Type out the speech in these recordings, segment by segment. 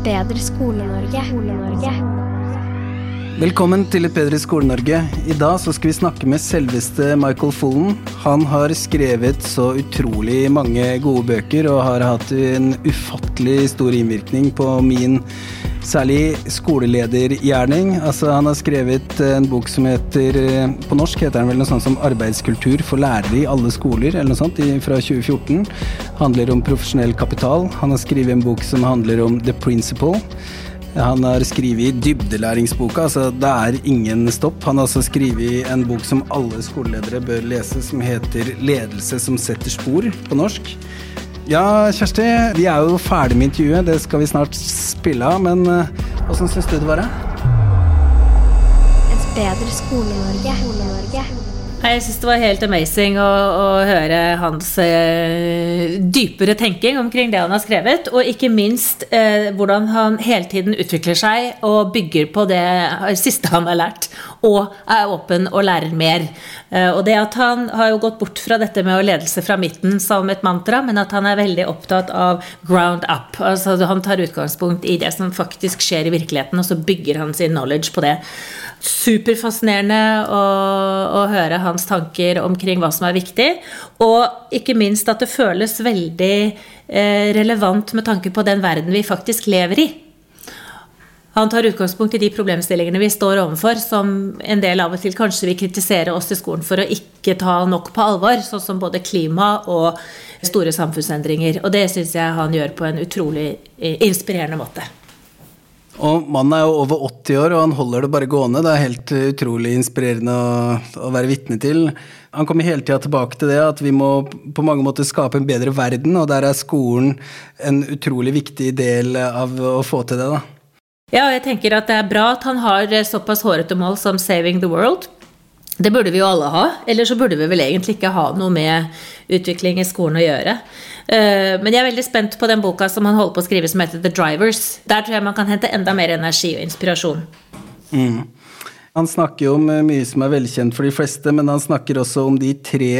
Bedre Skole-Norge. Skole-Norge. Velkommen til Et bedre Skole-Norge. I dag så skal vi snakke med selveste Michael Fullen. Han har skrevet så utrolig mange gode bøker og har hatt en ufattelig stor innvirkning på min særlig skoleledergjerning. Altså, han har skrevet en bok som heter På norsk heter den vel noe sånt som 'Arbeidskultur for lærere i alle skoler', eller noe sånt, fra 2014. Handler om profesjonell kapital. Han har skrevet en bok som handler om 'The Principle'. Han har skrevet dybdelæringsboka, altså det er ingen stopp. Han har også skrevet en bok som alle skoleledere bør lese, som heter 'Ledelse som setter spor', på norsk. Ja, Kjersti, vi er jo ferdig med intervjuet, det skal vi snart spille av, men åssen uh, syns du det var? Et bedre Skole-Norge. Skole-Norge. Jeg syns det var helt amazing å, å høre hans eh, dypere tenking omkring det han har skrevet, og ikke minst eh, hvordan han hele tiden utvikler seg og bygger på det siste han har lært, og er åpen og lærer mer. Eh, og det at han har jo gått bort fra dette med å ledelse fra midten som et mantra, men at han er veldig opptatt av ground up. altså Han tar utgangspunkt i det som faktisk skjer i virkeligheten, og så bygger han sin knowledge på det. Superfascinerende å, å høre hans tanker omkring hva som er viktig. Og ikke minst at det føles veldig eh, relevant med tanke på den verden vi faktisk lever i. Han tar utgangspunkt i de problemstillingene vi står overfor, som en del av og til kanskje vil kritisere oss i skolen for å ikke ta nok på alvor, sånn som både klima og store samfunnsendringer. Og det syns jeg han gjør på en utrolig eh, inspirerende måte. Og mannen er jo over 80 år, og han holder det bare gående. Det er helt utrolig inspirerende å, å være vitne til. Han kommer hele tida tilbake til det at vi må på mange måter skape en bedre verden, og der er skolen en utrolig viktig del av å få til det, da. Ja, og jeg tenker at det er bra at han har såpass hårete mål som 'Saving the World'. Det burde vi jo alle ha, eller så burde vi vel egentlig ikke ha noe med utvikling i skolen å gjøre. Eh, men jeg er veldig spent på den boka som han holder på å skrive som heter The Drivers. Der tror jeg man kan hente enda mer energi og inspirasjon. Mm. Han snakker jo om eh, mye som er velkjent for de fleste, men han snakker også om de tre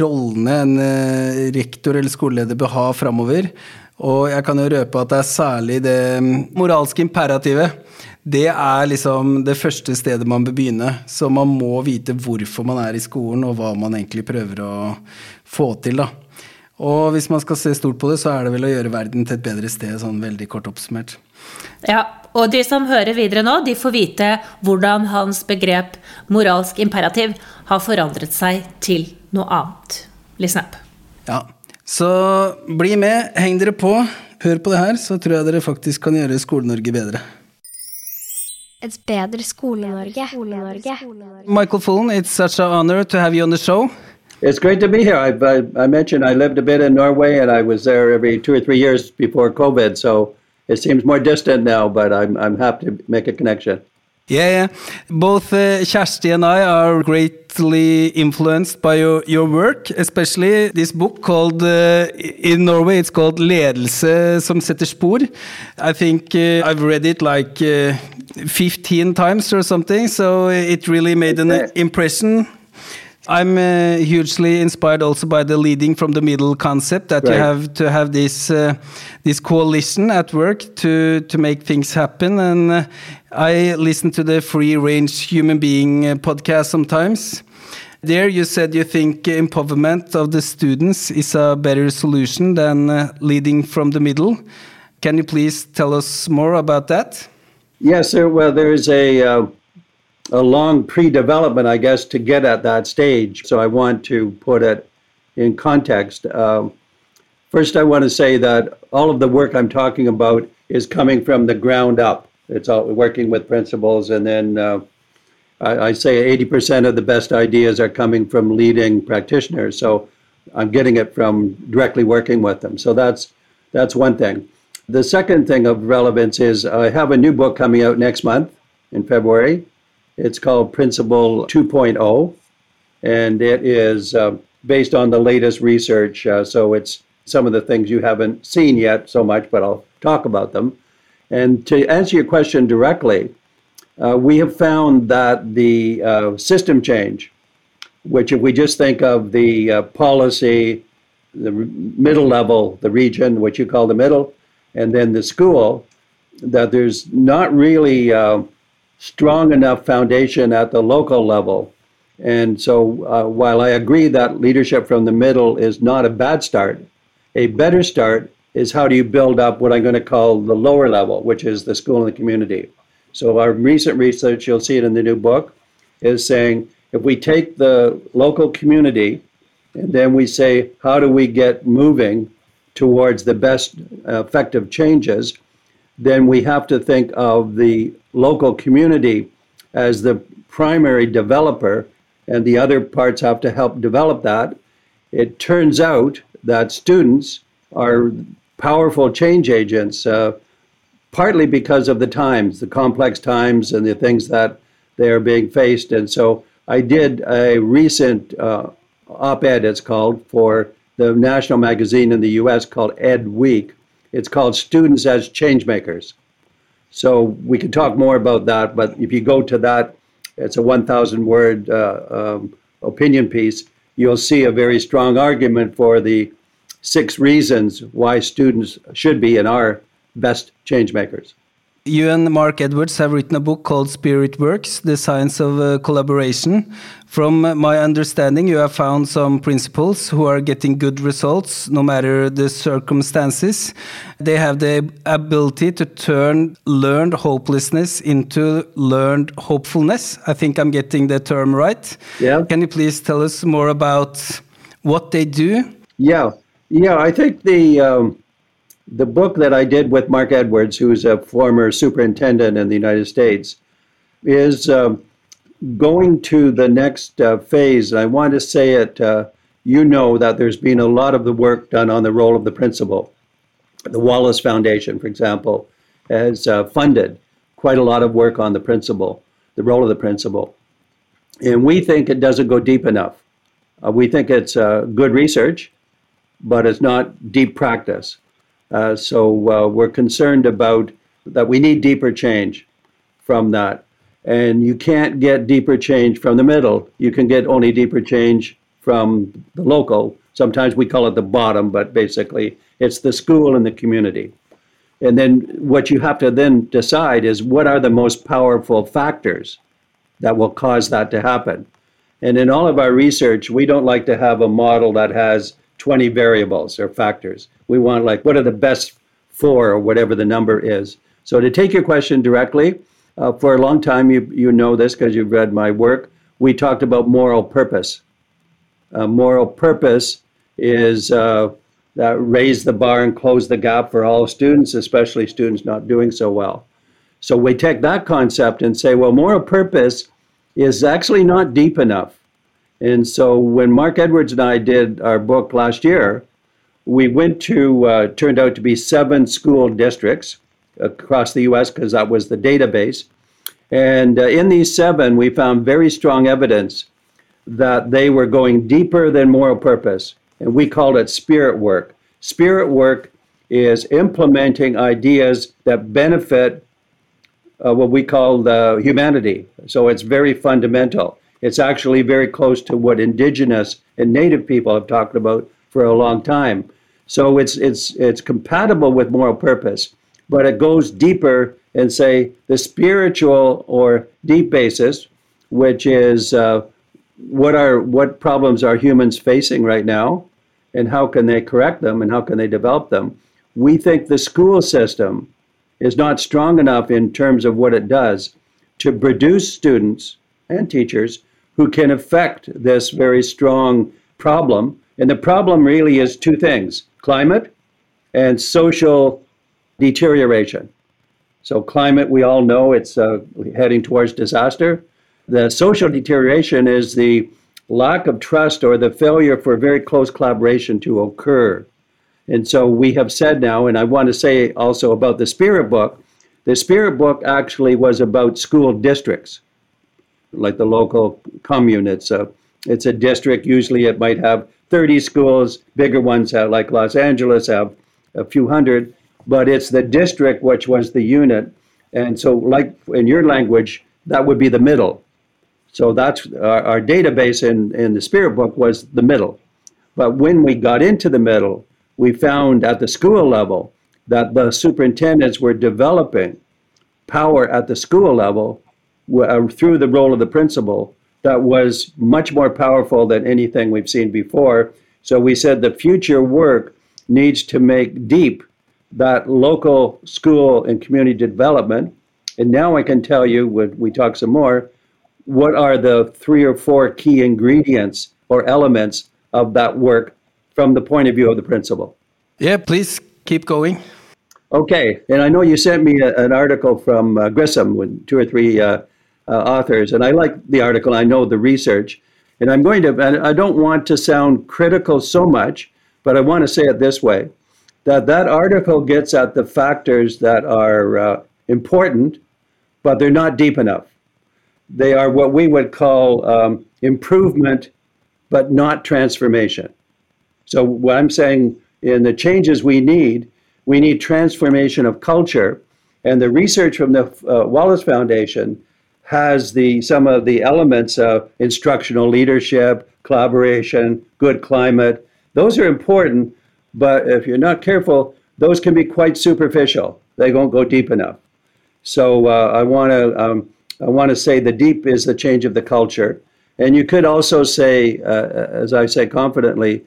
rollene en eh, rektor eller skoleleder bør ha framover. Og jeg kan jo røpe at det er særlig det mm, moralske imperativet det er liksom det første stedet man bør begynne. Så man må vite hvorfor man er i skolen, og hva man egentlig prøver å få til, da. Og hvis man skal se stort på det, så er det vel å gjøre verden til et bedre sted, sånn veldig kort oppsummert. Ja, og de som hører videre nå, de får vite hvordan hans begrep moralsk imperativ har forandret seg til noe annet. Listen up. Ja, så bli med, heng dere på, hør på det her, så tror jeg dere faktisk kan gjøre Skole-Norge bedre. Et bedre Skole-Norge. Skole-Norge. Michael Fullan, it's such an honor to have you on the show. It's great to be here. I, I, I, mentioned I lived a bit in Norway and I was there every two or three years before COVID, so it seems more distant now, but I'm, I'm happy to make a connection. Yeah, yeah. Both uh, Kjersti and I are greatly influenced by your, your work, especially this book called, uh, in Norway, it's called Ledelse som setter spor. I think uh, I've read it like uh, 15 times or something, so it really made an impression. I'm uh, hugely inspired also by the leading from the middle concept that right. you have to have this uh, this coalition at work to to make things happen. And uh, I listen to the Free Range Human Being uh, podcast sometimes. There, you said you think empowerment of the students is a better solution than uh, leading from the middle. Can you please tell us more about that? Yes, there, well, there's a, uh, a long pre development, I guess, to get at that stage. So I want to put it in context. Um, first, I want to say that all of the work I'm talking about is coming from the ground up. It's all working with principals, and then uh, I, I say 80% of the best ideas are coming from leading practitioners. So I'm getting it from directly working with them. So that's that's one thing. The second thing of relevance is I have a new book coming out next month in February. It's called Principal 2.0, and it is uh, based on the latest research. Uh, so it's some of the things you haven't seen yet so much, but I'll talk about them. And to answer your question directly, uh, we have found that the uh, system change, which if we just think of the uh, policy, the middle level, the region, what you call the middle, and then the school, that there's not really uh, strong enough foundation at the local level. And so, uh, while I agree that leadership from the middle is not a bad start, a better start is how do you build up what I'm going to call the lower level, which is the school and the community. So, our recent research, you'll see it in the new book, is saying if we take the local community and then we say, how do we get moving towards the best effective changes, then we have to think of the local community as the primary developer, and the other parts have to help develop that. It turns out that students are powerful change agents, uh, partly because of the times, the complex times, and the things that they are being faced. And so I did a recent uh, op ed, it's called, for the national magazine in the US called Ed Week. It's called Students as Changemakers. So we can talk more about that, but if you go to that, it's a 1,000 word uh, um, opinion piece, you'll see a very strong argument for the six reasons why students should be and are best changemakers. You and Mark Edwards have written a book called Spirit Works The Science of uh, Collaboration. From my understanding, you have found some principals who are getting good results no matter the circumstances. They have the ability to turn learned hopelessness into learned hopefulness. I think I'm getting the term right. Yeah. Can you please tell us more about what they do? Yeah. Yeah, I think the. Um the book that I did with Mark Edwards, who's a former superintendent in the United States, is um, going to the next uh, phase. And I want to say it, uh, you know, that there's been a lot of the work done on the role of the principal. The Wallace Foundation, for example, has uh, funded quite a lot of work on the principal, the role of the principal. And we think it doesn't go deep enough. Uh, we think it's uh, good research, but it's not deep practice. Uh, so uh, we're concerned about that we need deeper change from that. And you can't get deeper change from the middle. You can get only deeper change from the local. Sometimes we call it the bottom, but basically it's the school and the community. And then what you have to then decide is what are the most powerful factors that will cause that to happen. And in all of our research, we don't like to have a model that has 20 variables or factors. We want like what are the best four or whatever the number is. So to take your question directly, uh, for a long time you you know this because you've read my work. We talked about moral purpose. Uh, moral purpose is uh, that raise the bar and close the gap for all students, especially students not doing so well. So we take that concept and say, well, moral purpose is actually not deep enough. And so when Mark Edwards and I did our book last year, we went to, uh, turned out to be seven school districts across the US because that was the database. And uh, in these seven, we found very strong evidence that they were going deeper than moral purpose. And we called it spirit work. Spirit work is implementing ideas that benefit uh, what we call humanity. So it's very fundamental. It's actually very close to what indigenous and native people have talked about for a long time. So it's it's it's compatible with moral purpose, but it goes deeper and say the spiritual or deep basis, which is uh, what are what problems are humans facing right now, and how can they correct them and how can they develop them. We think the school system is not strong enough in terms of what it does to produce students and teachers who can affect this very strong problem. And the problem really is two things climate and social deterioration. So, climate, we all know it's uh, heading towards disaster. The social deterioration is the lack of trust or the failure for very close collaboration to occur. And so we have said now, and I want to say also about the Spirit Book, the Spirit Book actually was about school districts like the local commune. It's a it's a district. Usually, it might have 30 schools. Bigger ones have, like Los Angeles, have a few hundred. But it's the district which was the unit, and so like in your language, that would be the middle. So that's our, our database in in the Spirit Book was the middle. But when we got into the middle, we found at the school level that the superintendents were developing power at the school level uh, through the role of the principal that was much more powerful than anything we've seen before. So we said the future work needs to make deep that local school and community development. And now I can tell you, when we talk some more, what are the three or four key ingredients or elements of that work from the point of view of the principal. Yeah, please keep going. Okay, and I know you sent me a, an article from uh, Grissom with two or three uh, authors, and I like the article. I know the research, and I'm going to. I don't want to sound critical so much, but I want to say it this way: that that article gets at the factors that are uh, important, but they're not deep enough. They are what we would call um, improvement, but not transformation. So what I'm saying in the changes we need, we need transformation of culture, and the research from the uh, Wallace Foundation has the some of the elements of instructional leadership, collaboration, good climate. Those are important, but if you're not careful, those can be quite superficial. They won't go deep enough. So uh, I want to um, I want to say the deep is the change of the culture, and you could also say, uh, as I say confidently,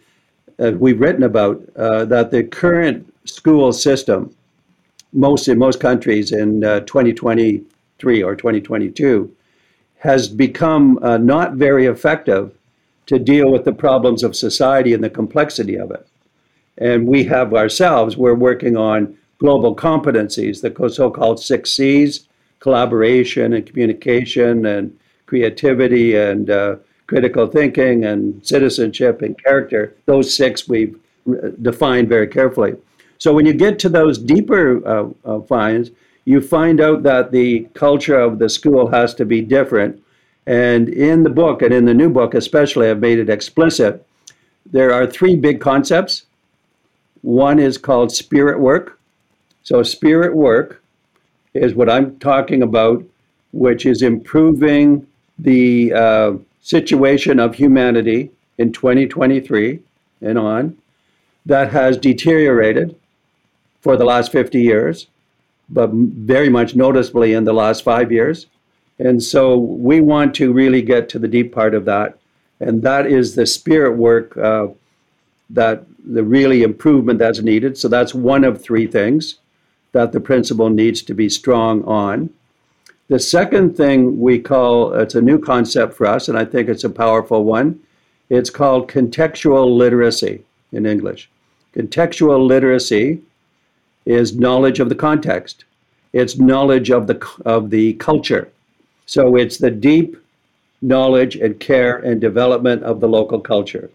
uh, we've written about uh, that the current school system, most in most countries in uh, 2023 or 2022, has become uh, not very effective to deal with the problems of society and the complexity of it. And we have ourselves, we're working on global competencies, the so-called six C's, collaboration and communication and creativity and uh, critical thinking and citizenship and character, those six we've defined very carefully. So when you get to those deeper uh, uh, finds, you find out that the culture of the school has to be different. And in the book, and in the new book especially, I've made it explicit. There are three big concepts. One is called spirit work. So, spirit work is what I'm talking about, which is improving the uh, situation of humanity in 2023 and on that has deteriorated for the last 50 years, but very much noticeably in the last five years. And so we want to really get to the deep part of that. And that is the spirit work uh, that the really improvement that's needed. So that's one of three things that the principal needs to be strong on. The second thing we call it's a new concept for us, and I think it's a powerful one. It's called contextual literacy in English. Contextual literacy is knowledge of the context. It's knowledge of the of the culture. So it's the deep knowledge and care and development of the local culture.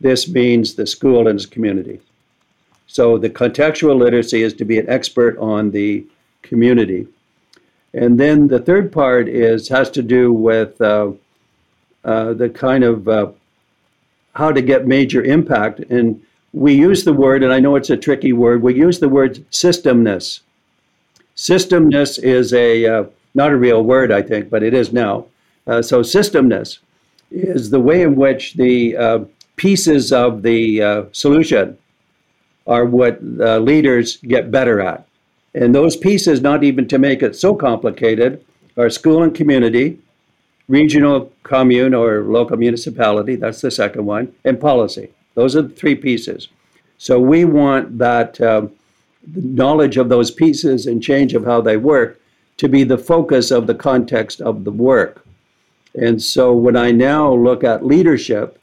This means the school and its community. So the contextual literacy is to be an expert on the community. And then the third part is has to do with uh, uh, the kind of uh, how to get major impact. And we use the word, and I know it's a tricky word. We use the word systemness. Systemness is a uh, not a real word, I think, but it is now. Uh, so systemness is the way in which the uh, pieces of the solution are what leaders get better at. And those pieces, not even to make it so complicated, are school and community, regional commune or local municipality, that's the second one, and policy. Those are the three pieces. So we want that uh, knowledge of those pieces and change of how they work to be the focus of the context of the work. And so when I now look at leadership,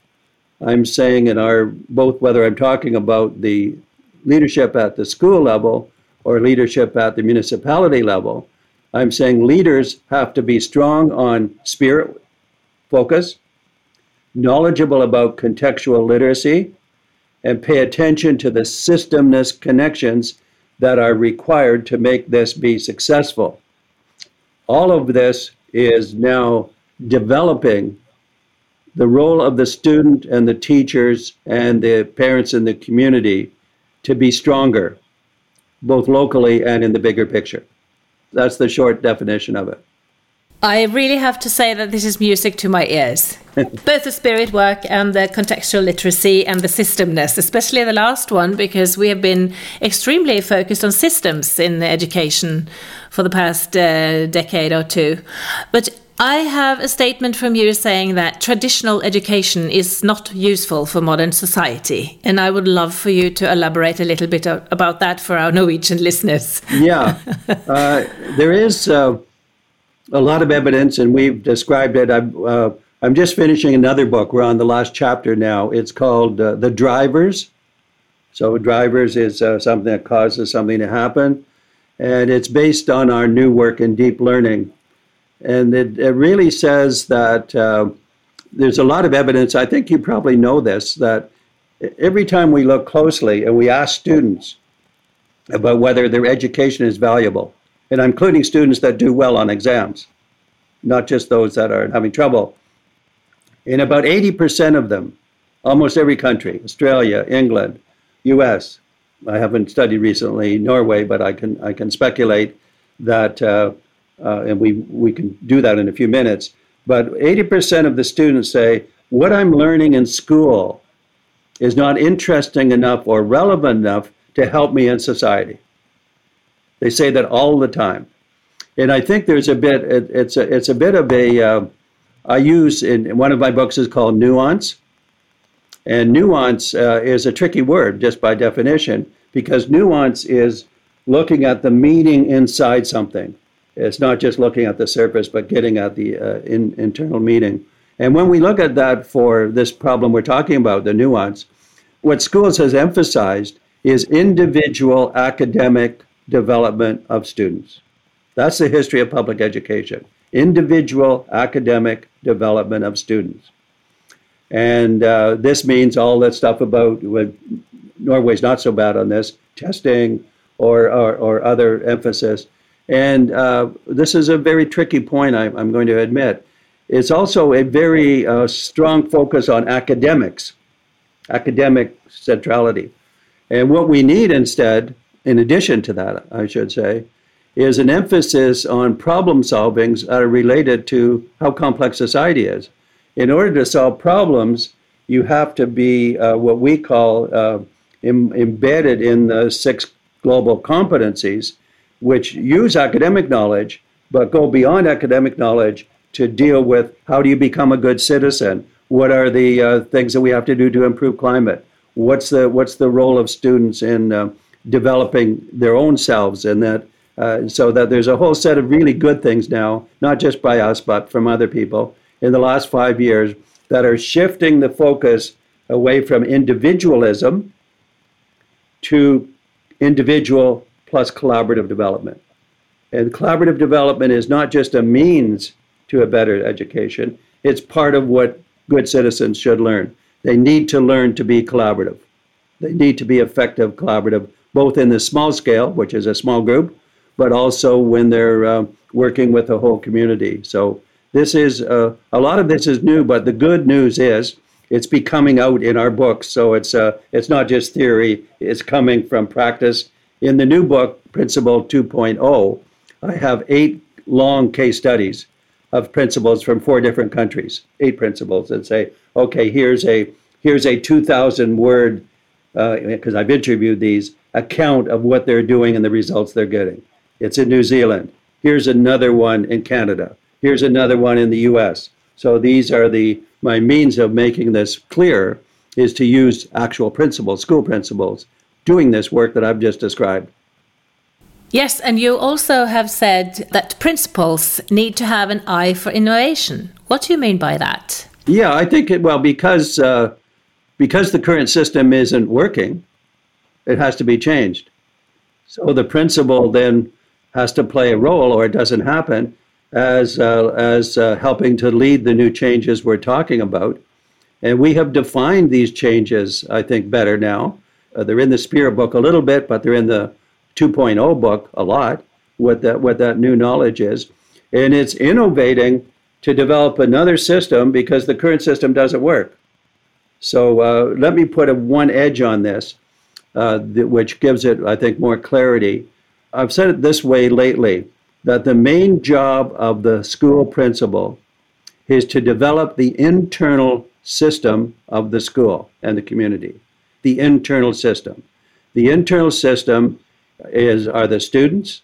I'm saying in our both whether I'm talking about the leadership at the school level or leadership at the municipality level. I'm saying leaders have to be strong on spirit focus, knowledgeable about contextual literacy, and pay attention to the systemness connections that are required to make this be successful. All of this is now developing the role of the student and the teachers and the parents in the community to be stronger both locally and in the bigger picture. That's the short definition of it. I really have to say that this is music to my ears. Both the spirit work and the contextual literacy and the systemness, especially the last one, because we have been extremely focused on systems in education for the past uh, decade or two. But I have a statement from you saying that traditional education is not useful for modern society. And I would love for you to elaborate a little bit about that for our Norwegian listeners. yeah, uh, there is. Uh, a lot of evidence, and we've described it. I'm, uh, I'm just finishing another book. We're on the last chapter now. It's called uh, The Drivers. So, drivers is uh, something that causes something to happen. And it's based on our new work in deep learning. And it, it really says that uh, there's a lot of evidence. I think you probably know this that every time we look closely and we ask students about whether their education is valuable, and I'm including students that do well on exams, not just those that are having trouble. In about 80% of them, almost every country, Australia, England, US, I haven't studied recently Norway, but I can, I can speculate that, uh, uh, and we, we can do that in a few minutes, but 80% of the students say, what I'm learning in school is not interesting enough or relevant enough to help me in society. They say that all the time, and I think there's a bit. It, it's a it's a bit of a. Uh, I use in one of my books is called nuance, and nuance uh, is a tricky word just by definition because nuance is looking at the meaning inside something. It's not just looking at the surface, but getting at the uh, in, internal meaning. And when we look at that for this problem we're talking about, the nuance, what schools has emphasized is individual academic development of students. That's the history of public education individual academic development of students. And uh, this means all that stuff about Norway's not so bad on this testing or, or, or other emphasis. And uh, this is a very tricky point, I, am going to admit. It's also a very uh, strong focus on academics, academic centrality. And what we need instead in addition to that, I should say, is an emphasis on problem solvings that are related to how complex society is. In order to solve problems, you have to be uh, what we call uh, Im- embedded in the six global competencies, which use academic knowledge but go beyond academic knowledge to deal with how do you become a good citizen? What are the uh, things that we have to do to improve climate? What's the what's the role of students in uh, developing their own selves and that uh, so that there's a whole set of really good things now not just by us but from other people in the last five years that are shifting the focus away from individualism to individual plus collaborative development. And collaborative development is not just a means to a better education it's part of what good citizens should learn. They need to learn to be collaborative. They need to be effective collaborative both in the small scale, which is a small group, but also when they're uh, working with the whole community. So this is uh, a lot of this is new, but the good news is it's becoming out in our books. So it's uh, it's not just theory; it's coming from practice. In the new book, Principal 2.0, I have eight long case studies of principals from four different countries. Eight principals that say, okay, here's a here's a 2,000 word because uh, I've interviewed these account of what they're doing and the results they're getting. It's in New Zealand. Here's another one in Canada. Here's another one in the US. So these are the my means of making this clear is to use actual principals, school principals, doing this work that I've just described. Yes, and you also have said that principals need to have an eye for innovation. What do you mean by that? Yeah, I think it, well because uh, because the current system isn't working, it has to be changed. So the principal then has to play a role, or it doesn't happen, as uh, as uh, helping to lead the new changes we're talking about. And we have defined these changes, I think, better now. Uh, they're in the Spirit book a little bit, but they're in the 2.0 book a lot. What that what that new knowledge is, and it's innovating to develop another system because the current system doesn't work. So uh, let me put a one edge on this uh, which gives it, I think, more clarity. I've said it this way lately that the main job of the school principal is to develop the internal system of the school and the community. The internal system. The internal system is are the students,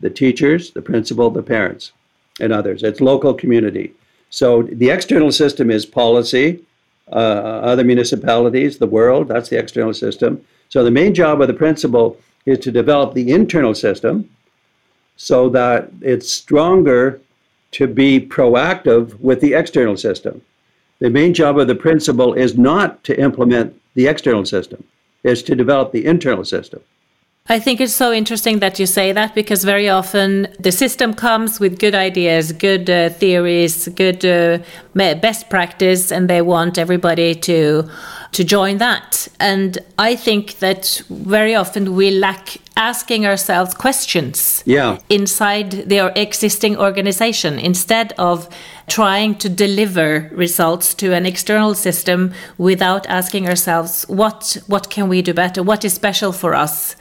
the teachers, the principal, the parents, and others. It's local community. So the external system is policy, uh, other municipalities, the world. That's the external system. So the main job of the principal is to develop the internal system so that it's stronger to be proactive with the external system. The main job of the principal is not to implement the external system, is to develop the internal system. I think it's so interesting that you say that because very often the system comes with good ideas, good uh, theories, good uh, best practice, and they want everybody to to join that. And I think that very often we lack asking ourselves questions yeah. inside their existing organization instead of trying to deliver results to an external system without asking ourselves what what can we do better what is special for us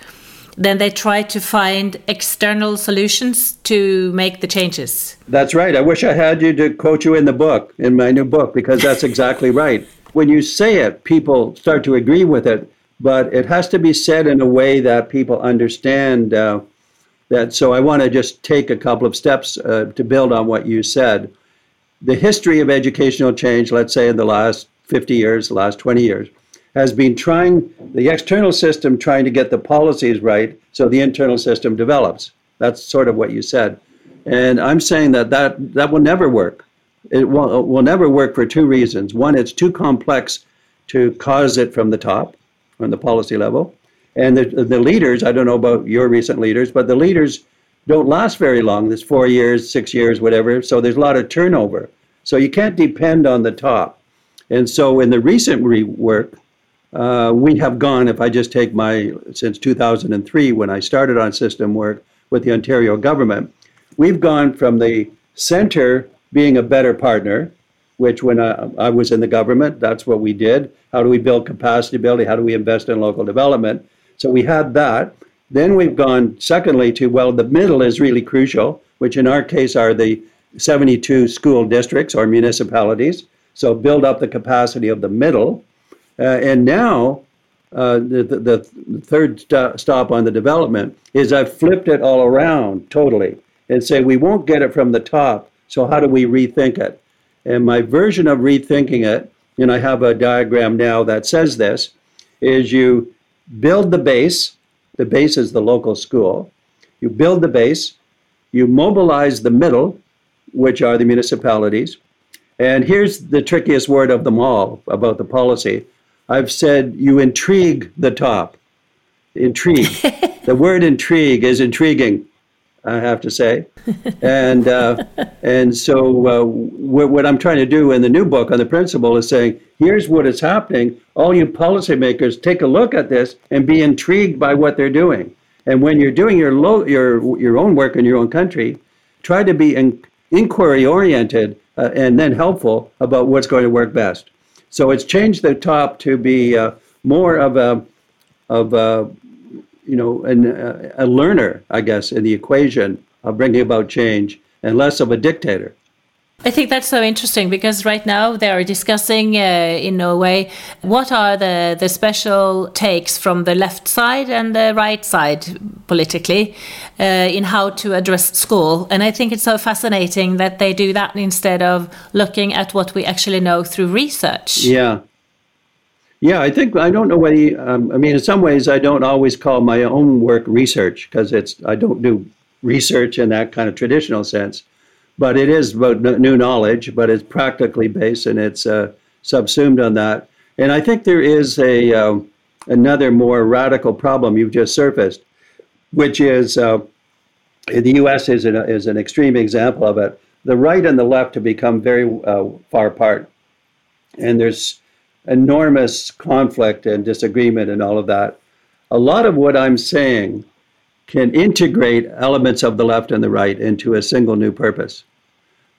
then they try to find external solutions to make the changes. That's right. I wish I had you to quote you in the book, in my new book, because that's exactly right. When you say it, people start to agree with it, but it has to be said in a way that people understand uh, that. So I want to just take a couple of steps uh, to build on what you said. The history of educational change, let's say in the last 50 years, the last 20 years, has been trying, the external system trying to get the policies right so the internal system develops. That's sort of what you said. And I'm saying that that, that will never work. It will, it will never work for two reasons. One, it's too complex to cause it from the top, from the policy level. And the, the leaders, I don't know about your recent leaders, but the leaders don't last very long. There's four years, six years, whatever. So there's a lot of turnover. So you can't depend on the top. And so in the recent rework, uh, we have gone, if I just take my, since 2003, when I started on system work with the Ontario government, we've gone from the center being a better partner, which when I, I was in the government, that's what we did. How do we build capacity building? How do we invest in local development? So we had that. Then we've gone, secondly, to, well, the middle is really crucial, which in our case are the 72 school districts or municipalities. So build up the capacity of the middle. Uh, and now, uh, the, the, the, third st- stop on the development is I've flipped it all around totally and say we won't get it from the top. So how do we rethink it? And my version of rethinking it, and I have a diagram now that says this, is you build the base. The base is the local school. You build the base. You mobilize the middle, which are the municipalities. And here's the trickiest word of them all about the policy I've said you intrigue the top. Intrigue. the word intrigue is intriguing, I have to say. and uh, and so uh, what, what I'm trying to do in the new book on the principal is saying, here's what is happening. All you policymakers, take a look at this and be intrigued by what they're doing. And when you're doing your lo- your your own work in your own country, try to be in- inquiry oriented uh, and then helpful about what's going to work best. So it's changed the top to be uh, more of a of a you know an, a learner, I guess, in the equation of bringing about change, and less of a dictator. I think that's so interesting because right now they are discussing uh, in a way what are the, the special takes from the left side and the right side politically uh, in how to address school. And I think it's so fascinating that they do that instead of looking at what we actually know through research. Yeah. Yeah, I think I don't know whether um, I mean in some ways I don't always call my own work research because it's I don't do research in that kind of traditional sense but it is about new knowledge, but it's practically based and it's uh, subsumed on that. And I think there is a uh, another more radical problem you've just surfaced, which is uh, the U.S. is an, is an extreme example of it. The right and the left have become very uh, far apart, and there's enormous conflict and disagreement and all of that. A lot of what I'm saying can integrate elements of the left and the right into a single new purpose.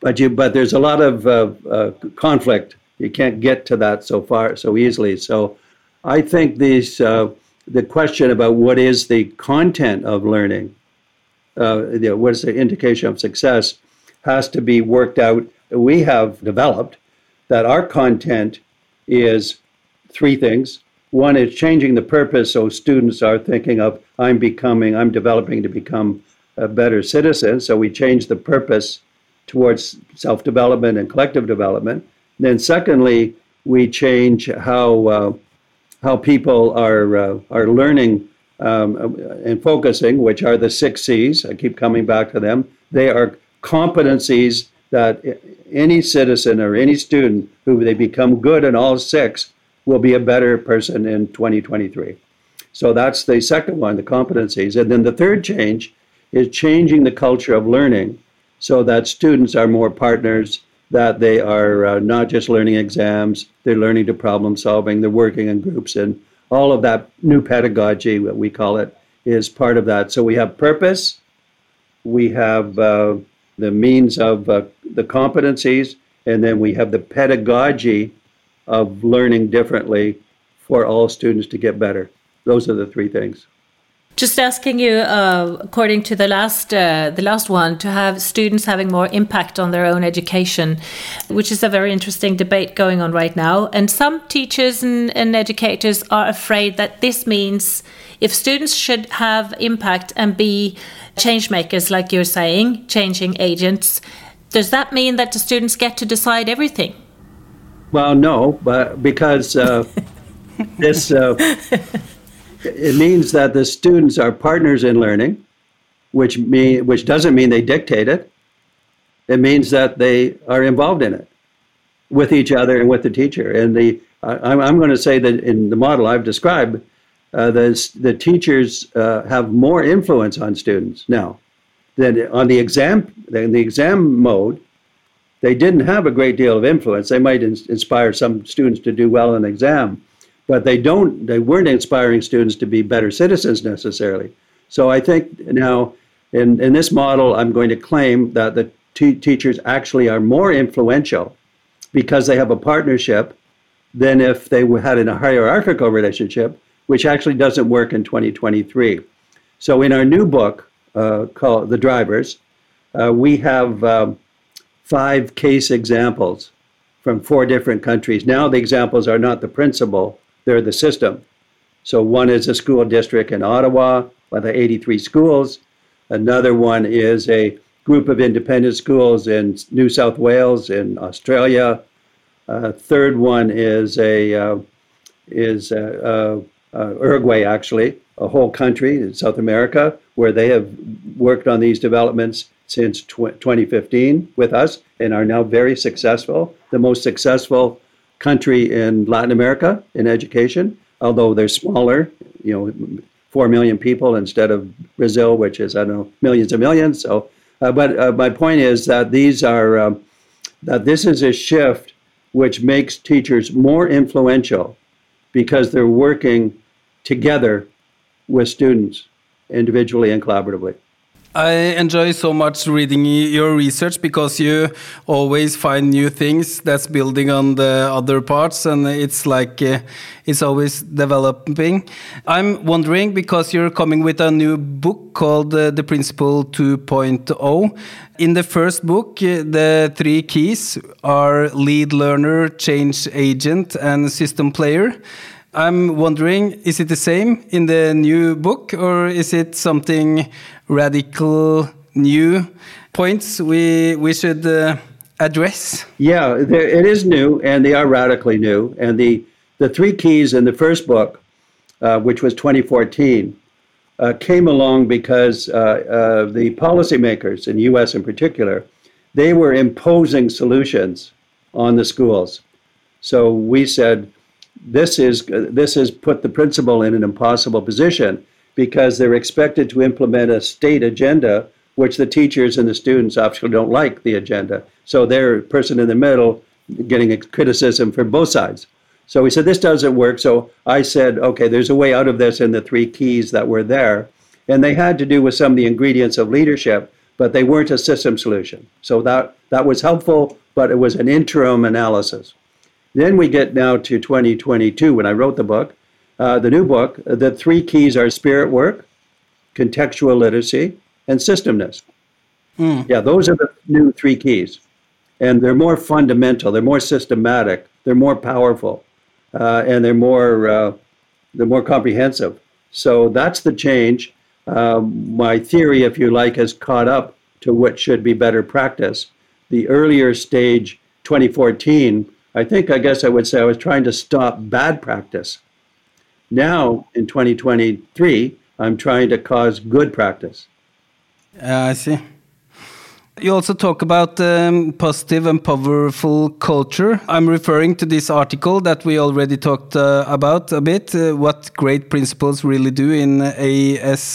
But you, but there's a lot of uh, uh, conflict. You can't get to that so far so easily. So, I think these uh, the question about what is the content of learning uh, you know, what is the indication of success, has to be worked out. We have developed that our content is three things. One is changing the purpose so students are thinking of, I'm becoming, I'm developing to become a better citizen. So we change the purpose towards self development and collective development. Then, secondly, we change how, uh, how people are, uh, are learning um, and focusing, which are the six C's. I keep coming back to them. They are competencies that any citizen or any student who they become good in all six will be a better person in 2023. So that's the second one, the competencies. And then the third change is changing the culture of learning so that students are more partners, that they are uh, not just learning exams, they're learning to problem solving, they're working in groups, and all of that new pedagogy, what we call it, is part of that. So we have purpose, we have uh, the means of uh, the competencies, and then we have the pedagogy of learning differently for all students to get better. Those are the three things. Just asking you, uh, according to the last uh, the last one, to have students having more impact on their own education, which is a very interesting debate going on right now. And some teachers and, and educators are afraid that this means if students should have impact and be change makers, like you're saying, changing agents, does that mean that the students get to decide everything? Well, no, but because uh, this uh, it means that the students are partners in learning, which mean which doesn't mean they dictate it. It means that they are involved in it with each other and with the teacher. And the I, I'm going to say that in the model I've described, uh, the the teachers uh, have more influence on students now than on the exam. In the exam mode, they didn't have a great deal of influence. They might in, inspire some students to do well in an exam, but they don't they weren't inspiring students to be better citizens necessarily so i think now in, in this model i'm going to claim that the t- teachers actually are more influential because they have a partnership than if they had in a hierarchical relationship which actually doesn't work in 2023 so in our new book uh, called the drivers uh, we have um, five case examples from four different countries now the examples are not the principal they're the system. So one is a school district in Ottawa with 83 schools. Another one is a group of independent schools in New South Wales in Australia. A third one is a uh, is a, a, a Uruguay actually, a whole country in South America where they have worked on these developments since tw- 2015 with us and are now very successful. The most successful country in Latin America in education, although they're smaller, you know, 4 million people instead of Brazil, which is, I don't know, millions and millions. So, uh, but uh, my point is that these are, um, that this is a shift which makes teachers more influential because they're working together with students individually and collaboratively. I enjoy so much reading your research because you always find new things that's building on the other parts, and it's like uh, it's always developing. I'm wondering because you're coming with a new book called uh, The Principal 2.0. In the first book, uh, the three keys are lead learner, change agent, and system player. I'm wondering, is it the same in the new book, or is it something radical new points we we should uh, address? Yeah, it is new, and they are radically new. And the the three keys in the first book, uh, which was 2014, uh, came along because uh, the policymakers in the U.S. in particular, they were imposing solutions on the schools. So we said this is this has put the principal in an impossible position because they're expected to implement a state agenda which the teachers and the students obviously don't like the agenda. So they're person in the middle getting a criticism from both sides. So we said this doesn't work. So i said okay there's a way out of this in the three keys that were there. And they had to do with some of the ingredients of leadership but they weren't a system solution. So that that was helpful but it was an interim analysis then we get now to 2022 when I wrote the book, uh, the new book. The three keys are spirit work, contextual literacy, and systemness. Yeah, those are the new three keys. And they're more fundamental, they're more systematic, they're more powerful, uh, and they're more, uh, they're more comprehensive. So that's the change. Um, my theory, if you like, has caught up to what should be better practice. The earlier stage, 2014, I think, I guess I would say I was trying to stop bad practice. Now, in 2023, I'm trying to cause good practice. Yeah, I see. You also talk about um, positive and powerful culture. I'm referring to this article that we already talked uh, about a bit, uh, what great principals really do in ascd.org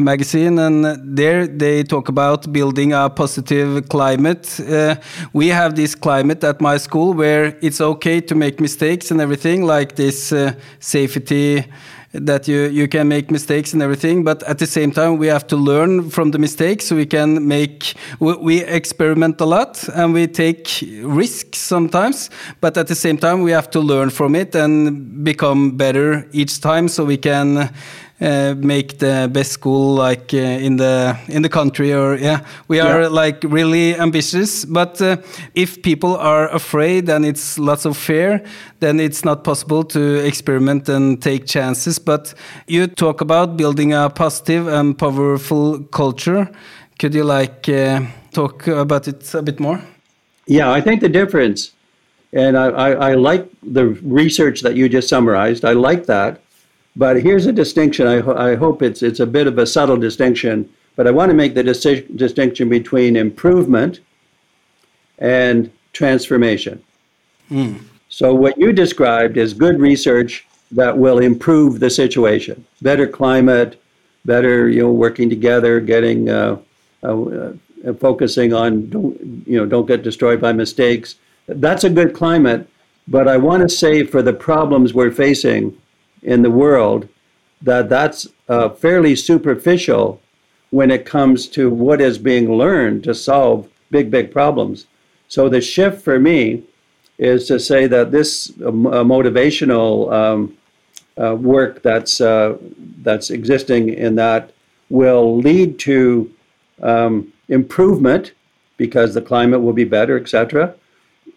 magazine. And there they talk about building a positive climate. Uh, we have this climate at my school where it's okay to make mistakes and everything, like this uh, safety that you you can make mistakes and everything but at the same time we have to learn from the mistakes so we can make we, we experiment a lot and we take risks sometimes but at the same time we have to learn from it and become better each time so we can uh, make the best school like uh, in the in the country or yeah. We are Yeah. like really ambitious but uh, if people are afraid and it's lots of fear then it's not possible to experiment and take chances. But you talk about building a positive and powerful culture. Could you like uh, talk about it a bit more? Yeah, I think the difference, and I, I, I like the research that you just summarized. I like that, but here's a distinction. I, ho- I hope it's it's a bit of a subtle distinction, but I want to make the distinction between improvement and transformation. So what you described is good research that will improve the situation, better climate, better you know working together, getting uh, uh, uh, focusing on don't you know don't get destroyed by mistakes. That's a good climate, but I want to say for the problems we're facing in the world that that's uh, fairly superficial when it comes to what is being learned to solve big big problems. So the shift for me is to say that this uh, uh, motivational um, uh, work that's uh, that's existing in that will lead to um, improvement because the climate will be better, etc.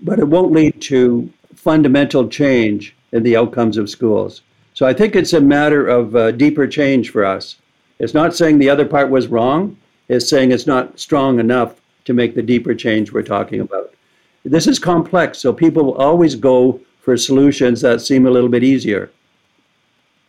But it won't lead to fundamental change in the outcomes of schools. So I think it's a matter of uh, deeper change for us. It's not saying the other part was wrong. It's saying it's not strong enough to make the deeper change we're talking about this is complex, so people will always go for solutions that seem a little bit easier.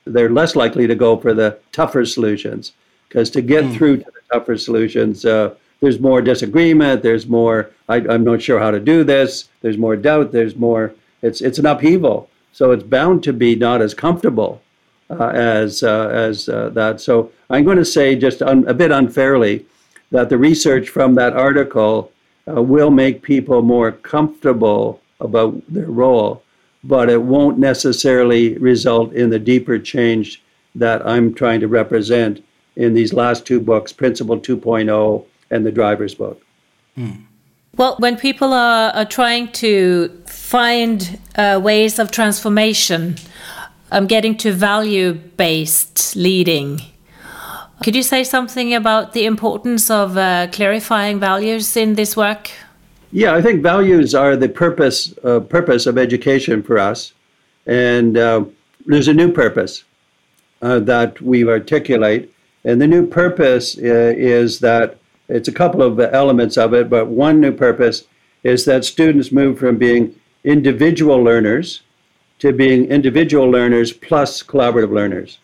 They're less likely to go for the tougher solutions because to get through to the tougher solutions, uh, there's more disagreement. There's more. I, I'm not sure how to do this. There's more doubt. There's more. It's it's an upheaval. So it's bound to be not as comfortable uh, as uh, as uh, that. So I'm going to say just un, a bit unfairly that the research from that article uh, will make people more comfortable about their role, but it won't necessarily result in the deeper change that I'm trying to represent in these last two books, Principal 2.0 and the Driver's Book. Well, when people are, are trying to find uh, ways of transformation, um, getting to value based leading, could you say something about the importance of uh, clarifying values in this work? Yeah, I think values are the purpose uh, purpose of education for us, and uh, there's a new purpose uh, that we articulate, and the new purpose uh, is that it's a couple of elements of it, but one new purpose is that students move from being individual learners to being individual learners plus collaborative learners.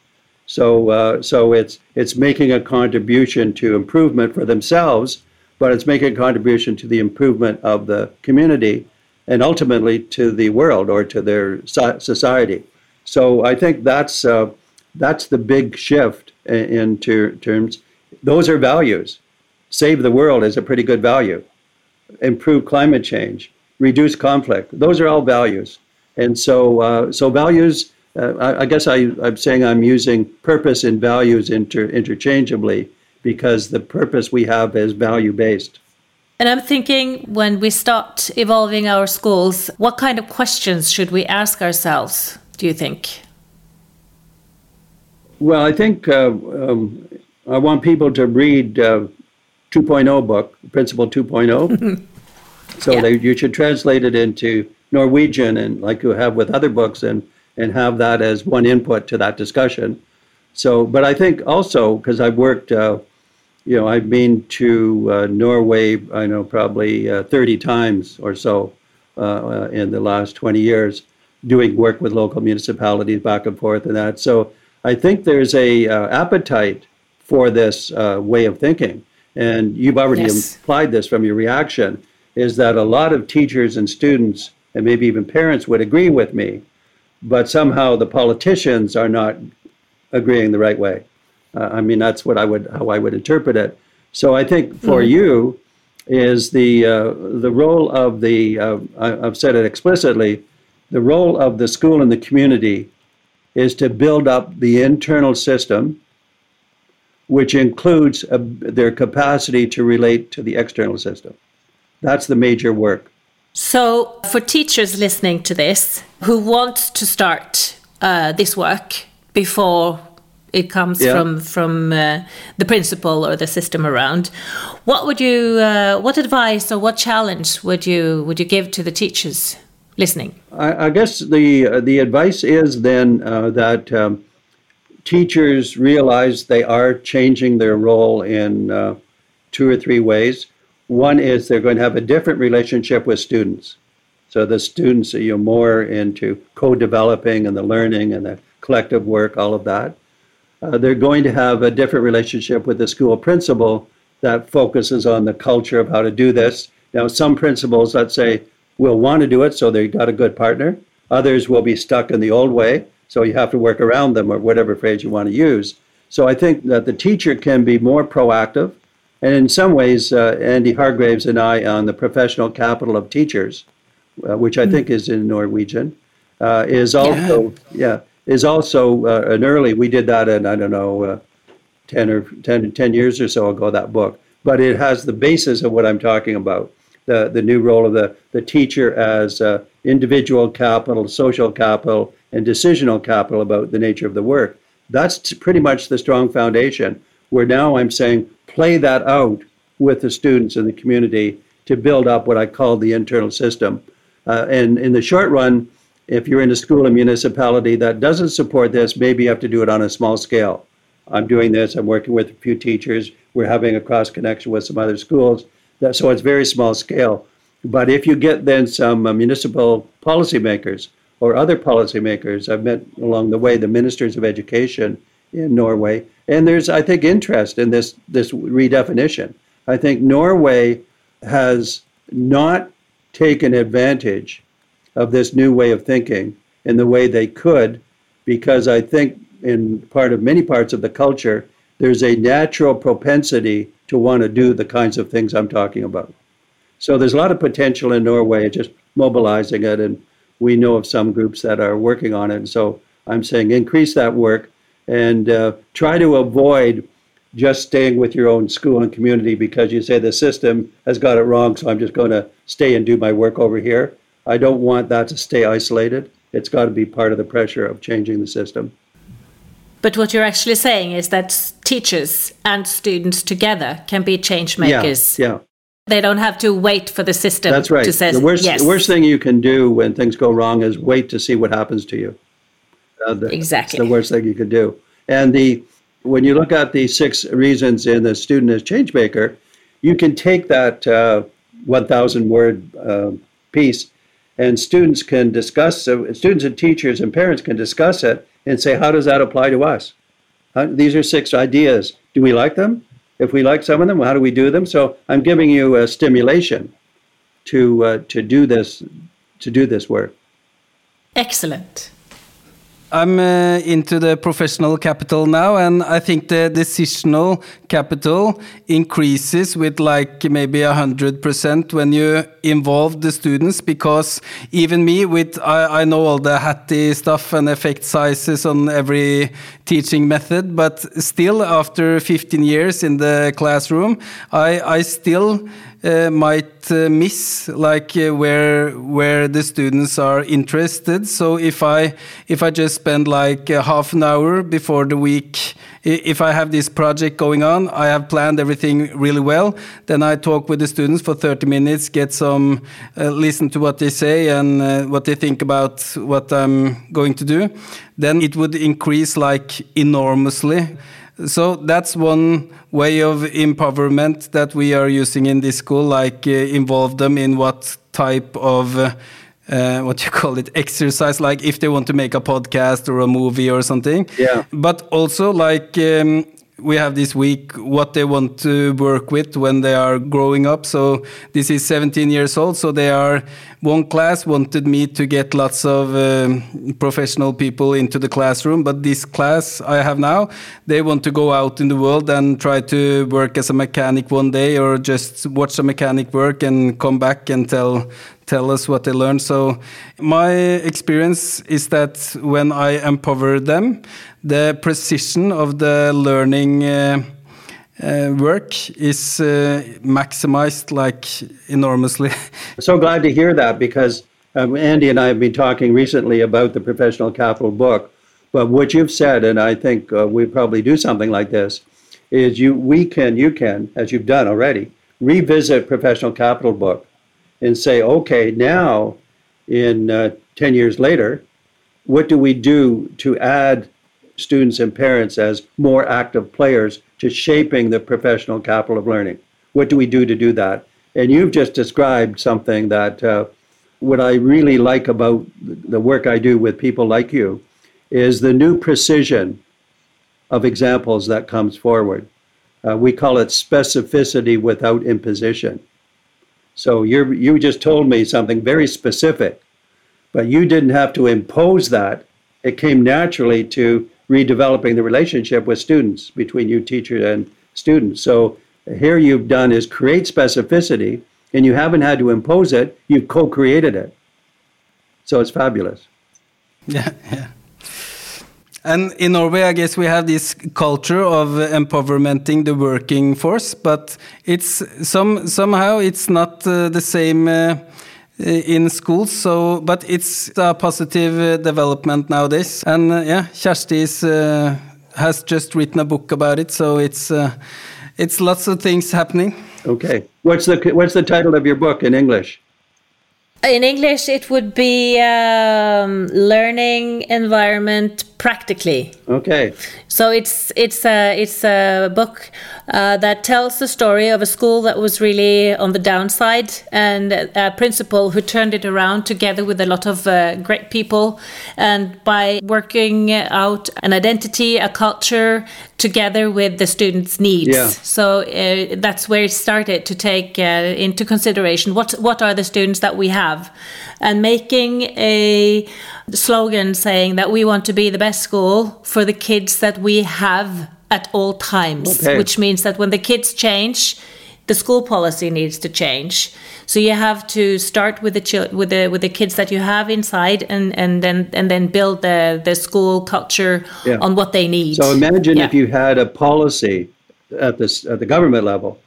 So, uh, so it's it's making a contribution to improvement for themselves, but it's making a contribution to the improvement of the community, and ultimately to the world or to their society. So, I think that's uh, that's the big shift in, in ter- terms. Those are values. Save the world is a pretty good value. Improve climate change, reduce conflict. Those are all values, and so uh, so values. Uh, I, I guess I, I'm saying I'm using purpose and values inter, interchangeably because the purpose we have is value based. And I'm thinking when we start evolving our schools, what kind of questions should we ask ourselves, do you think? Well, I think uh, um, I want people to read uh, 2.0 book, Principal 2.0. so Yeah. they, you should translate it into Norwegian and like you have with other books and, and have that as one input to that discussion. So, but I think also because I've worked, uh, you know, I've been to uh, Norway, I know probably uh, 30 times or so uh, uh, in the last 20 years, doing work with local municipalities back and forth and that. So I think there's a uh, appetite for this uh, way of thinking, and you've already Yes. implied this from your reaction, is that a lot of teachers and students and maybe even parents would agree with me, but somehow the politicians are not agreeing the right way. Uh, I mean, that's what I would how I would interpret it. So I think for you is the uh, the role of the uh, I, I've said it explicitly, the role of the school and the community is to build up the internal system, which includes uh, their capacity to relate to the external system. That's the major work. So, for teachers listening to this who want to start uh, this work before it comes Yeah. from from uh, the principal or the system around, what would you, uh, what advice or what challenge would you would you give to the teachers listening? I, I guess the uh, the advice is then uh, that um, teachers realize they are changing their role in uh, two or three ways. One is they're going to have a different relationship with students. So the students are you more into co-developing and the learning and the collective work, all of that. Uh, they're going to have a different relationship with the school principal that focuses on the culture of how to do this. Now, some principals, let's say, will want to do it, so they've got a good partner. Others will be stuck in the old way, so you have to work around them, or whatever phrase you want to use. So I think that the teacher can be more proactive. And in some ways, uh, Andy Hargreaves and I on the professional capital of teachers, uh, which I think is in Norwegian, uh, is also yeah. is also uh, an early. We did that in I don't know uh, ten or 10, 10 years or so ago. That book, but it has the basis of what I'm talking about. The the new role of the the teacher as uh, individual capital, social capital, and decisional capital about the nature of the work. That's t- pretty much the strong foundation. Where now I'm saying play that out with the students in the community to build up what I call the internal system. Uh, and in the short run, if you're in a school or municipality that doesn't support this, maybe you have to do it on a small scale. I'm doing this, I'm working with a few teachers, we're having a cross connection with some other schools. So it's very small scale. But if you get then some uh, municipal policymakers or other policymakers, I've met along the way the ministers of education in Norway, and there's, I think, interest in this, this redefinition. I think Norway has not taken advantage of this new way of thinking in the way they could, because I think in part of many parts of the culture, there's a natural propensity to want to do the kinds of things I'm talking about. So there's a lot of potential in Norway, just mobilizing it, and we know of some groups that are working on it. And so I'm saying increase that work and uh, try to avoid just staying with your own school and community because you say the system has got it wrong, so I'm just going to stay and do my work over here. I don't want that to stay isolated. It's got to be part of the pressure of changing the system. But what you're actually saying is that teachers and students together can be change makers. Yeah, yeah. They don't have to wait for the system That's right. to say the worst, yes. the worst thing you can do when things go wrong is wait to see what happens to you. Uh, the- Exactly. The worst thing you can do. And the when you look at the six reasons in the student as change maker, you can take that uh, 1,000 word uh, piece, and students can discuss. So students and teachers and parents can discuss it and say, how does that apply to us? How, these are six ideas. Do we like them? If we like some of them, how do we do them? So I'm giving you a stimulation to uh, to do this to do this work. Excellent. I'm uh, into the professional capital now, and I think the decisional capital increases with like maybe a hundred percent when you involve the students. Because even me, with I, I know all the Hattie stuff and effect sizes on every teaching method, but still, after 15 years in the classroom, I I still uh, might uh, miss like uh, where where the students are interested. So if i if i just spend like uh, half an hour before the week if i have this project going on i have planned everything really well then i talk with the students for 30 minutes get some uh, listen to what they say and uh, what they think about what i'm going to do. Then it would increase like enormously so that's one way of empowerment that we are using in this school, like uh, involve them in what type of uh, uh, what you call it exercise, like if they want to make a podcast or a movie or something. Yeah. But also like. Um, we have this week what they want to work with when they are growing up. So this is 17 years old. So they are one class wanted me to get lots of um, professional people into the classroom, but this class I have now, they want to go out in the world and try to work as a mechanic one day or just watch a mechanic work and come back and tell tell us what they learned. So my experience is that when I empower them, the precision of the learning uh, uh, work is uh, maximized like enormously. So glad to hear that because um, Andy and I have been talking recently about the professional capital book. But what you've said, and I think uh, we probably do something like this, is you we can you can as you've done already revisit professional capital book and say, okay, now in uh, ten years later, what do we do to add students and parents as more active players to shaping the professional capital of learning? What do we do to do that? And you've just described something that uh, what I really like about the work I do with people like you is the new precision of examples that comes forward. Uh, we call it specificity without imposition. So you you just told me something very specific, but you didn't have to impose that. It came naturally to redeveloping the relationship with students between you teacher and students. So here you've done is create specificity, and you haven't had to impose it. You've co-created it. So it's fabulous. Yeah, yeah. And in Norway, I guess we have this culture of empowermenting the working force, but it's some somehow it's not uh, the same uh, in schools. So, but it's a positive uh, development nowadays. And uh, yeah, Kjersti is, uh, has just written a book about it, so it's uh, it's lots of things happening. Okay. What's the what's the title of your book in English? In English, it would be um, learning environment practically. Okay. So it's it's a it's a book uh, that tells the story of a school that was really on the downside and a principal who turned it around together with a lot of uh, great people and by working out an identity, a culture together with the students' needs. Yeah. So uh, that's where it started to take uh, into consideration what what are the students that we have, and making a slogan saying that we want to be the best school for the kids that we have at all times, Okay. which means that when the kids change, the school policy needs to change. So you have to start with the chil- with the with the kids that you have inside, and and then and then build the the school culture Yeah. on what they need. So imagine Yeah. if you had a policy at this at the government level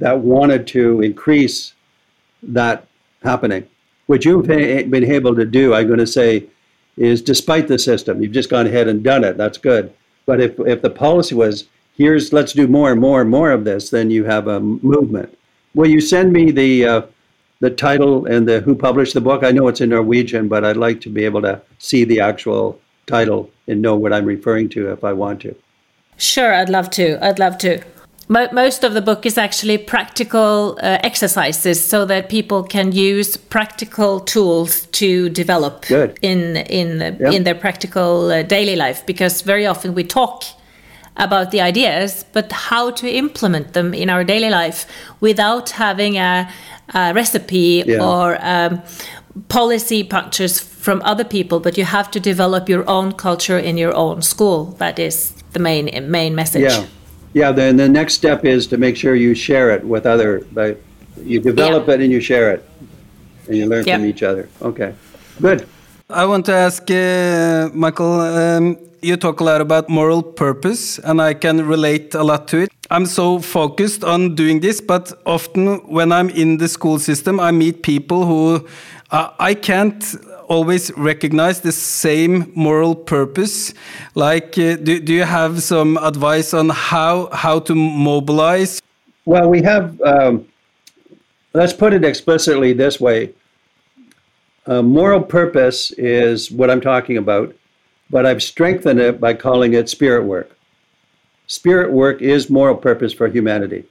that wanted to increase that happening. What you've been able to do, I'm going to say, is despite the system, you've just gone ahead and done it. That's good. But if if the policy was here's let's do more and more and more of this, then you have a movement. Will you send me the uh, the title and the who published the book? I know it's in Norwegian, but I'd like to be able to see the actual title and know what I'm referring to if I want to. Sure, I'd love to. I'd love to. Mo- Most of the book is actually practical uh, exercises so that people can use practical tools to develop Good. in in Yeah. in their practical uh, daily life because very often we talk about the ideas but how to implement them in our daily life without having a, a recipe Yeah. or um, policy punctures from other people but you have to develop your own culture in your own school that is the main main message Yeah, yeah. Then the next step is to make sure you share it with other. But you develop Yeah. it and you share it, and you learn from each other. Okay, good. I want to ask uh, Michael. Um, you talk a lot about moral purpose, and I can relate a lot to it. I'm so focused on doing this, but often when I'm in the school system, I meet people who uh, I can't always recognize the same moral purpose. Like, uh, do, do you have some advice on how how to mobilize? Well, we have. Um, let's put it explicitly this way. Uh, moral purpose is what I'm talking about, but I've strengthened it by calling it spirit work. Spirit work is moral purpose for humanity.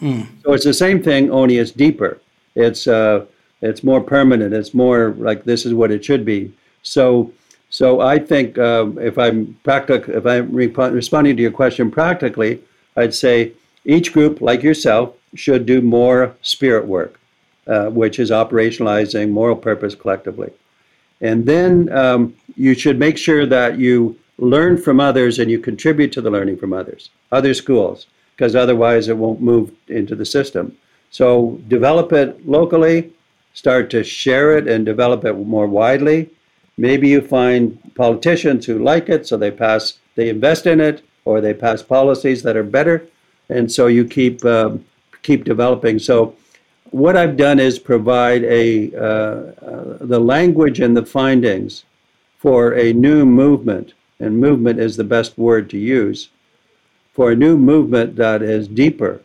So it's the same thing, only it's deeper. It's uh, it's more permanent. It's more like this is what it should be. So so I think um, if I'm practic- if I'm re- responding to your question practically, I'd say each group, like yourself, should do more spirit work, uh, which is operationalizing moral purpose collectively. And then um, you should make sure that you learn from others and you contribute to the learning from others, other schools, because otherwise it won't move into the system. So develop it locally, start to share it and develop it more widely. Maybe you find politicians who like it, so they pass, they invest in it, or they pass policies that are better, and so you keep um, keep developing. So what I've done is provide a uh, uh, the language and the findings for a new movement, and movement is the best word to use for a new movement that is deeper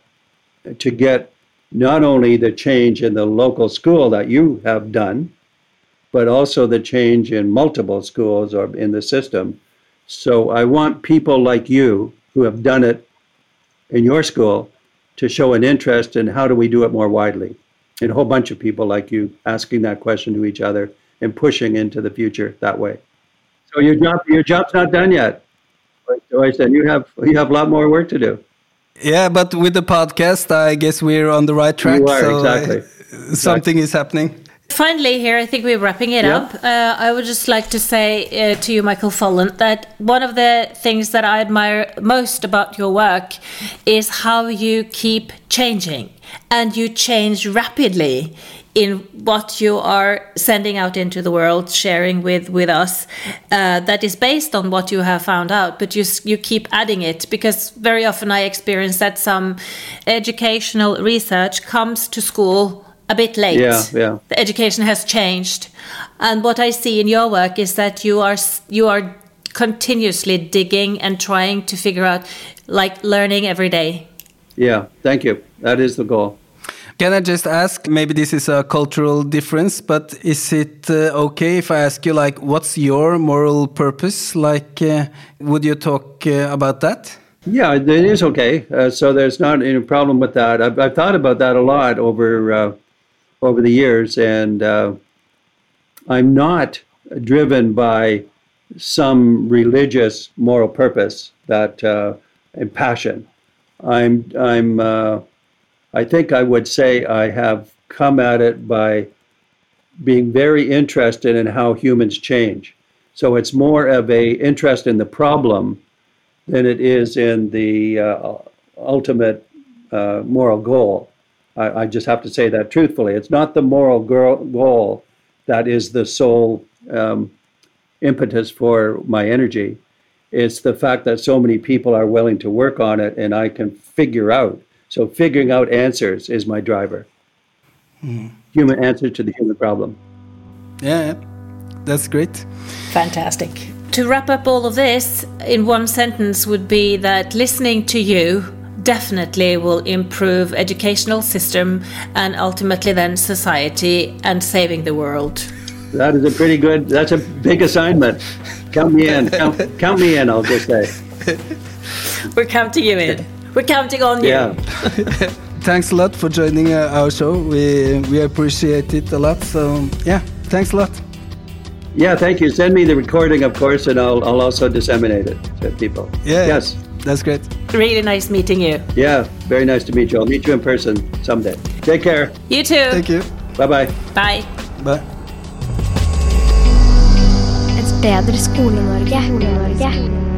to get not only the change in the local school that you have done, but also the change in multiple schools or in the system. So I want people like you who have done it in your school to show an interest in how do we do it more widely. And a whole bunch of people like you asking that question to each other and pushing into the future that way. So your job your job's not done yet. Like Joyce said, you have you have a lot more work to do. Yeah, but with the podcast, I guess we're on the right track. You are, so, uh, exactly. Something is happening. Finally, here, I think we're wrapping it Yeah. up. Uh, I would just like to say uh, to you, Michael Fullan, that one of the things that I admire most about your work is how you keep changing and you change rapidly in what you are sending out into the world, sharing with with us. Uh, that is based on what you have found out, but you you keep adding it because very often I experience that some educational research comes to school a bit late. Yeah, yeah. The education has changed, and what I see in your work is that you are you are continuously digging and trying to figure out, like learning every day. Yeah, thank you. That is the goal. Can I just ask, maybe this is a cultural difference, but is it uh, okay if I ask you, like, what's your moral purpose? Like, uh, would you talk uh, about that? Yeah, it is okay. Uh, so there's not any problem with that. I've, I've thought about that a lot over uh, over the years, and uh, I'm not driven by some religious moral purpose that and passion. I'm I'm I think I would say I have come at it by being very interested in how humans change. So it's more of a interest in the problem than it is in the uh, ultimate uh, moral goal. I, I just have to say that truthfully. It's not the moral goal that is the sole um, impetus for my energy. It's the fact that so many people are willing to work on it and I can figure out. So, figuring out answers is my driver. Hmm. Human answer to the human problem. Yeah, yeah. that's great. Fantastic. To wrap up all of this in one sentence would be that listening to you definitely will improve educational system and ultimately then society and saving the world. That is a pretty good, that's a big assignment. Count me in. Count, count me in, I'll just say. We're counting you in. We're counting on you. Yeah. Thanks a lot for joining uh, our show. We we appreciate it a lot. So yeah, thanks a lot. Yeah, thank you. Send me the recording, of course, and I'll, I'll also disseminate it to people. Yeah. Yes. that's great. Really nice meeting you. Yeah, very nice to meet you. I'll meet you in person someday. Take care. You too. Thank you. Bye bye. Bye. Bye. Et bedre Skole-Norge. Skole-Norge.